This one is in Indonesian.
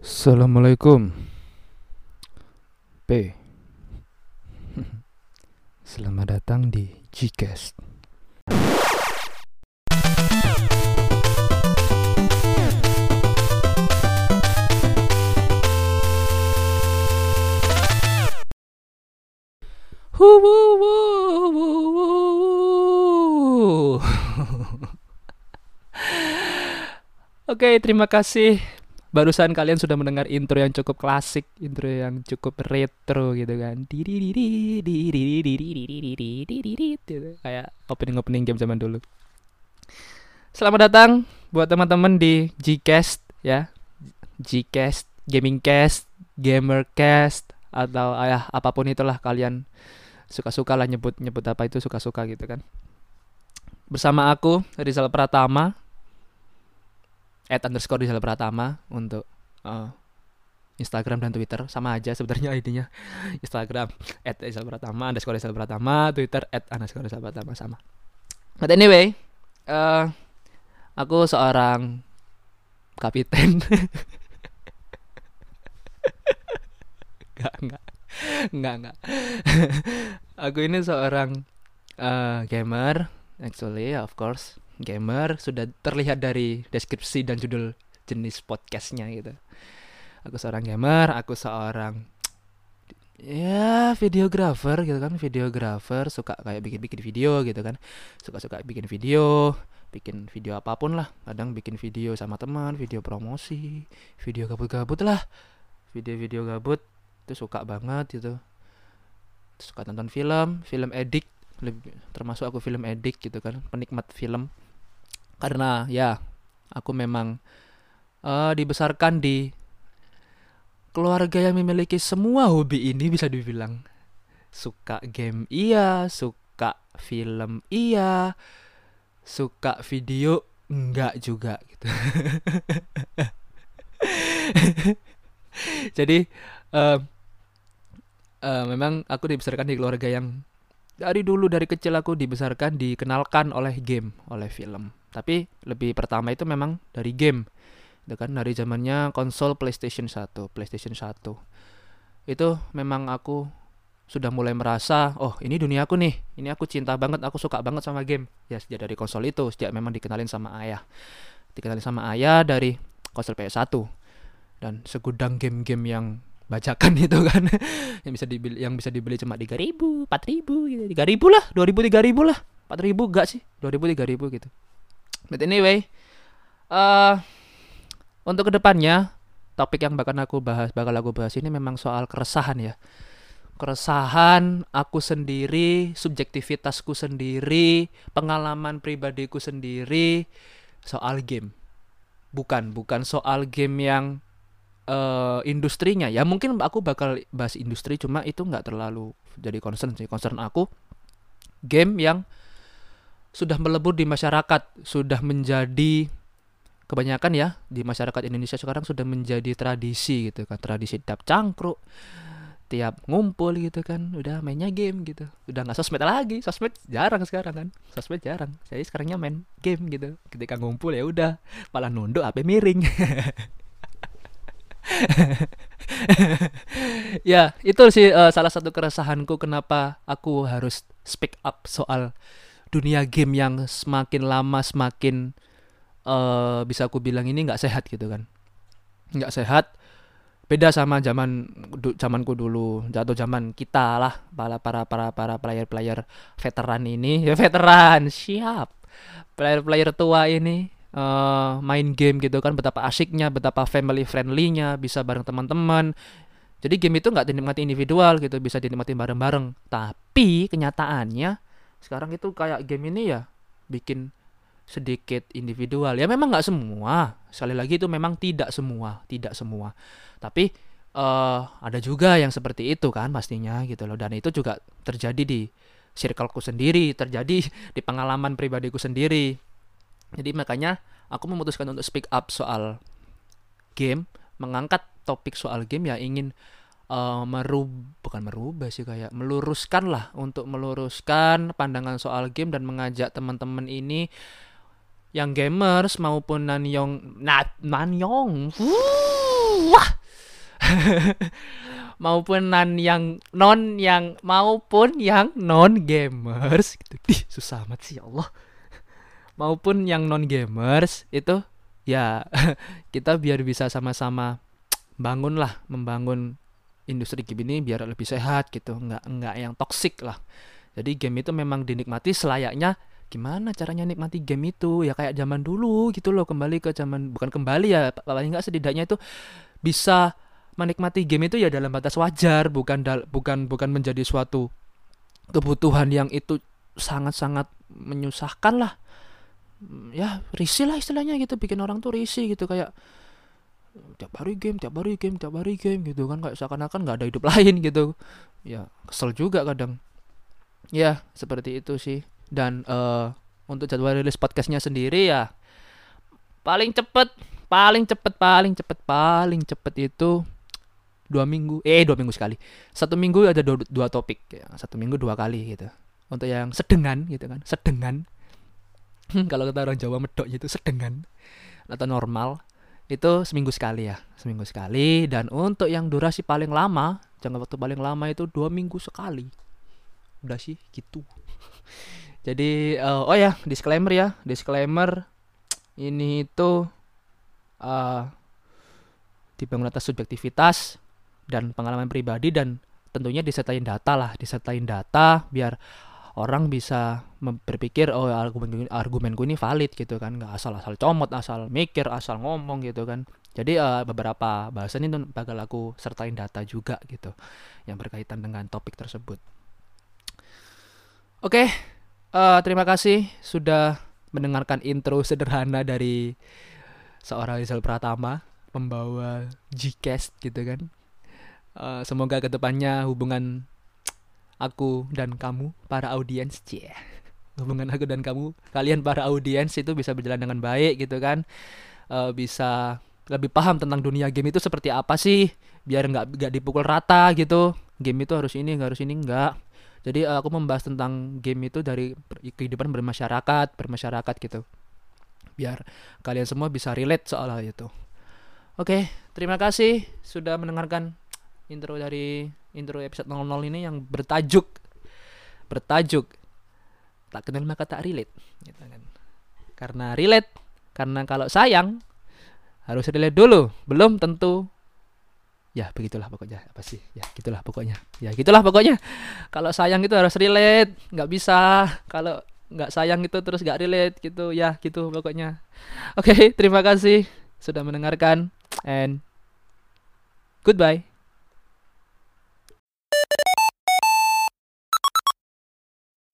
Assalamualaikum. P. Selamat datang di Gcast. Oke, terima kasih barusan kalian sudah mendengar intro yang cukup klasik, intro yang cukup retro gitu kan. Gitu. Kayak opening-opening game zaman dulu. Selamat datang buat teman-teman di Gcast ya. Gcast, Gamingcast, Gamercast atau ayah apa pun itulah kalian suka-suka lah nyebut nyebut apa itu suka-suka gitu kan. Bersama aku Rizal Pratama at underscore Rizal Pratama untuk uh, Instagram dan Twitter. Sama aja sebenarnya ID-nya. Instagram at Rizal Pratama underscore Rizal Pratama Twitter at underscore Rizal Pratama sama. But anyway uh, aku seorang kapiten. Enggak, enggak Enggak, enggak Aku ini seorang uh, gamer Actually, of course gamer sudah terlihat dari deskripsi dan judul jenis podcastnya gitu. Aku seorang gamer, aku seorang ya videografer gitu kan, videografer suka kayak bikin-bikin video gitu kan, suka-suka bikin video, bikin video apa pun lah, kadang bikin video sama teman, video promosi, video gabut-gabut lah, video-video gabut itu suka banget gitu, suka nonton film, film edik, termasuk aku film edik gitu kan, penikmat film karena ya aku memang uh, dibesarkan di keluarga yang memiliki semua hobi ini bisa dibilang. Suka game iya. Suka film iya. Suka video enggak juga gitu. Jadi uh, uh, memang aku dibesarkan di keluarga yang dari dulu dari kecil aku dibesarkan dikenalkan oleh game oleh film tapi lebih pertama itu memang dari game. Itu kan dari zamannya konsol PlayStation 1 PlayStation 1 itu memang aku sudah mulai merasa oh ini dunia aku nih. Ini aku cinta banget aku suka banget sama game. Ya sejak dari konsol itu sejak memang dikenalin sama ayah. Dikenalin sama ayah dari konsol PS1 dan segudang game-game yang bacakan itu kan yang bisa dibeli yang bisa dibeli cuma tiga ribu empat ribu gitu. Tiga ribu lah dua ribu tiga ribu lah. Empat ribu enggak sih? Dua ribu tiga ribu gitu But anyway, uh, untuk ke depannya topik yang bakal aku bahas, bakal aku bahas ini memang soal keresahan ya. Keresahan aku sendiri, subjektivitasku sendiri, pengalaman pribadiku sendiri soal game. Bukan, bukan soal game yang uh, industrinya. Ya mungkin aku bakal bahas industri, cuma itu nggak terlalu jadi concern sih. Concern aku game yang sudah melebur di masyarakat, sudah menjadi kebanyakan ya di masyarakat Indonesia sekarang sudah menjadi tradisi gitu kan, tradisi tiap cangkruk, tiap ngumpul gitu kan, udah mainnya game gitu, udah nggak sosmed lagi, sosmed jarang sekarang kan, sosmed jarang, saya sekarangnya main game gitu, ketika ngumpul ya udah, malah nunduk HP miring. ya itu sih uh, salah satu keresahanku kenapa aku harus speak up soal dunia game yang semakin lama semakin uh, bisa aku bilang ini nggak sehat gitu kan. Nggak sehat beda sama zaman du, zamanku dulu jatuh zaman kita lah para para para para player player veteran ini. Ya veteran siap. Player player tua ini uh, main game gitu kan betapa asiknya betapa family friendlynya bisa bareng teman-teman. Jadi game itu nggak dinikmati individual gitu bisa dinikmati bareng-bareng. Tapi kenyataannya sekarang itu kayak game ini ya bikin sedikit individual. Ya memang nggak semua. Sekali lagi itu memang tidak semua tidak semua. Tapi uh, ada juga yang seperti itu kan pastinya gitu loh. Dan itu juga terjadi di circleku sendiri terjadi di pengalaman pribadiku sendiri. Jadi makanya aku memutuskan untuk speak up soal game mengangkat topik soal game ya ingin uh, merub bukan merubah sih kayak meluruskan lah untuk meluruskan pandangan soal game dan mengajak teman-teman ini yang gamers maupun nanyong nah nanyong Allah maupun non yang non yang maupun yang non gamers gitu. Dih, susah amat sih ya Allah. maupun yang non gamers itu ya kita biar bisa sama-sama bangun lah membangun industri game ini biar lebih sehat gitu. Nggak nggak yang toksik lah. Jadi game itu memang dinikmati selayaknya. Gimana caranya nikmati game itu? Ya kayak zaman dulu gitu loh. Kembali ke zaman bukan kembali ya paling nggak setidaknya itu bisa menikmati game itu ya dalam batas wajar. Bukan dal bukan bukan menjadi suatu kebutuhan yang itu sangat-sangat menyusahkan lah. Ya risih lah istilahnya gitu. Bikin orang tuh risih gitu. Kayak tiap hari game tiap hari game tiap hari game gitu kan. Kayak seakan-akan nggak ada hidup lain gitu. Ya kesel juga kadang. Ya seperti itu sih. Dan uh, untuk jadwal rilis podcastnya sendiri ya paling cepet paling cepet paling cepet paling cepet itu dua minggu eh dua minggu sekali. Satu minggu ada dua, dua topik ya. satu minggu dua kali gitu. Untuk yang sedengan gitu kan sedengan. Kalau kata orang Jawa medok itu sedengan atau normal itu seminggu sekali ya seminggu sekali. Dan untuk yang durasi paling lama jangka waktu paling lama itu dua minggu sekali. Udah sih gitu. Jadi uh, oh ya disclaimer ya disclaimer. Ini itu uh, dibangun atas subjektivitas dan pengalaman pribadi dan tentunya disertain data lah disertain data biar orang bisa berpikir oh argumen argumenku ini valid gitu kan. Nggak asal-asal comot asal mikir asal ngomong gitu kan. Jadi uh, beberapa bahasan itu bakal aku sertain data juga gitu yang berkaitan dengan topik tersebut. Oke okay, uh, terima kasih sudah mendengarkan intro sederhana dari seorang Rizal Pratama pembawa Gcast gitu kan. Uh, semoga ke depannya hubungan aku dan kamu para audiens cie. Hubungan aku dan kamu kalian para audiens itu bisa berjalan dengan baik gitu kan. Uh, bisa lebih paham tentang dunia game itu seperti apa sih biar nggak nggak dipukul rata gitu. Game itu harus ini nggak harus ini nggak. Jadi uh, aku membahas tentang game itu dari kehidupan bermasyarakat bermasyarakat gitu. Biar kalian semua bisa relate soal hal itu. Oke terima kasih sudah mendengarkan intro dari intro episode 00 ini yang bertajuk bertajuk tak kenal maka tak relate gitu kan. Karena relate karena kalau sayang harus relate dulu. Belum tentu ya begitulah pokoknya. Apa sih? Ya gitulah pokoknya. Ya gitulah pokoknya. Kalau sayang itu harus relate nggak bisa. Kalau nggak sayang itu terus nggak relate gitu. Ya gitu pokoknya. Oke okay, terima kasih sudah mendengarkan and goodbye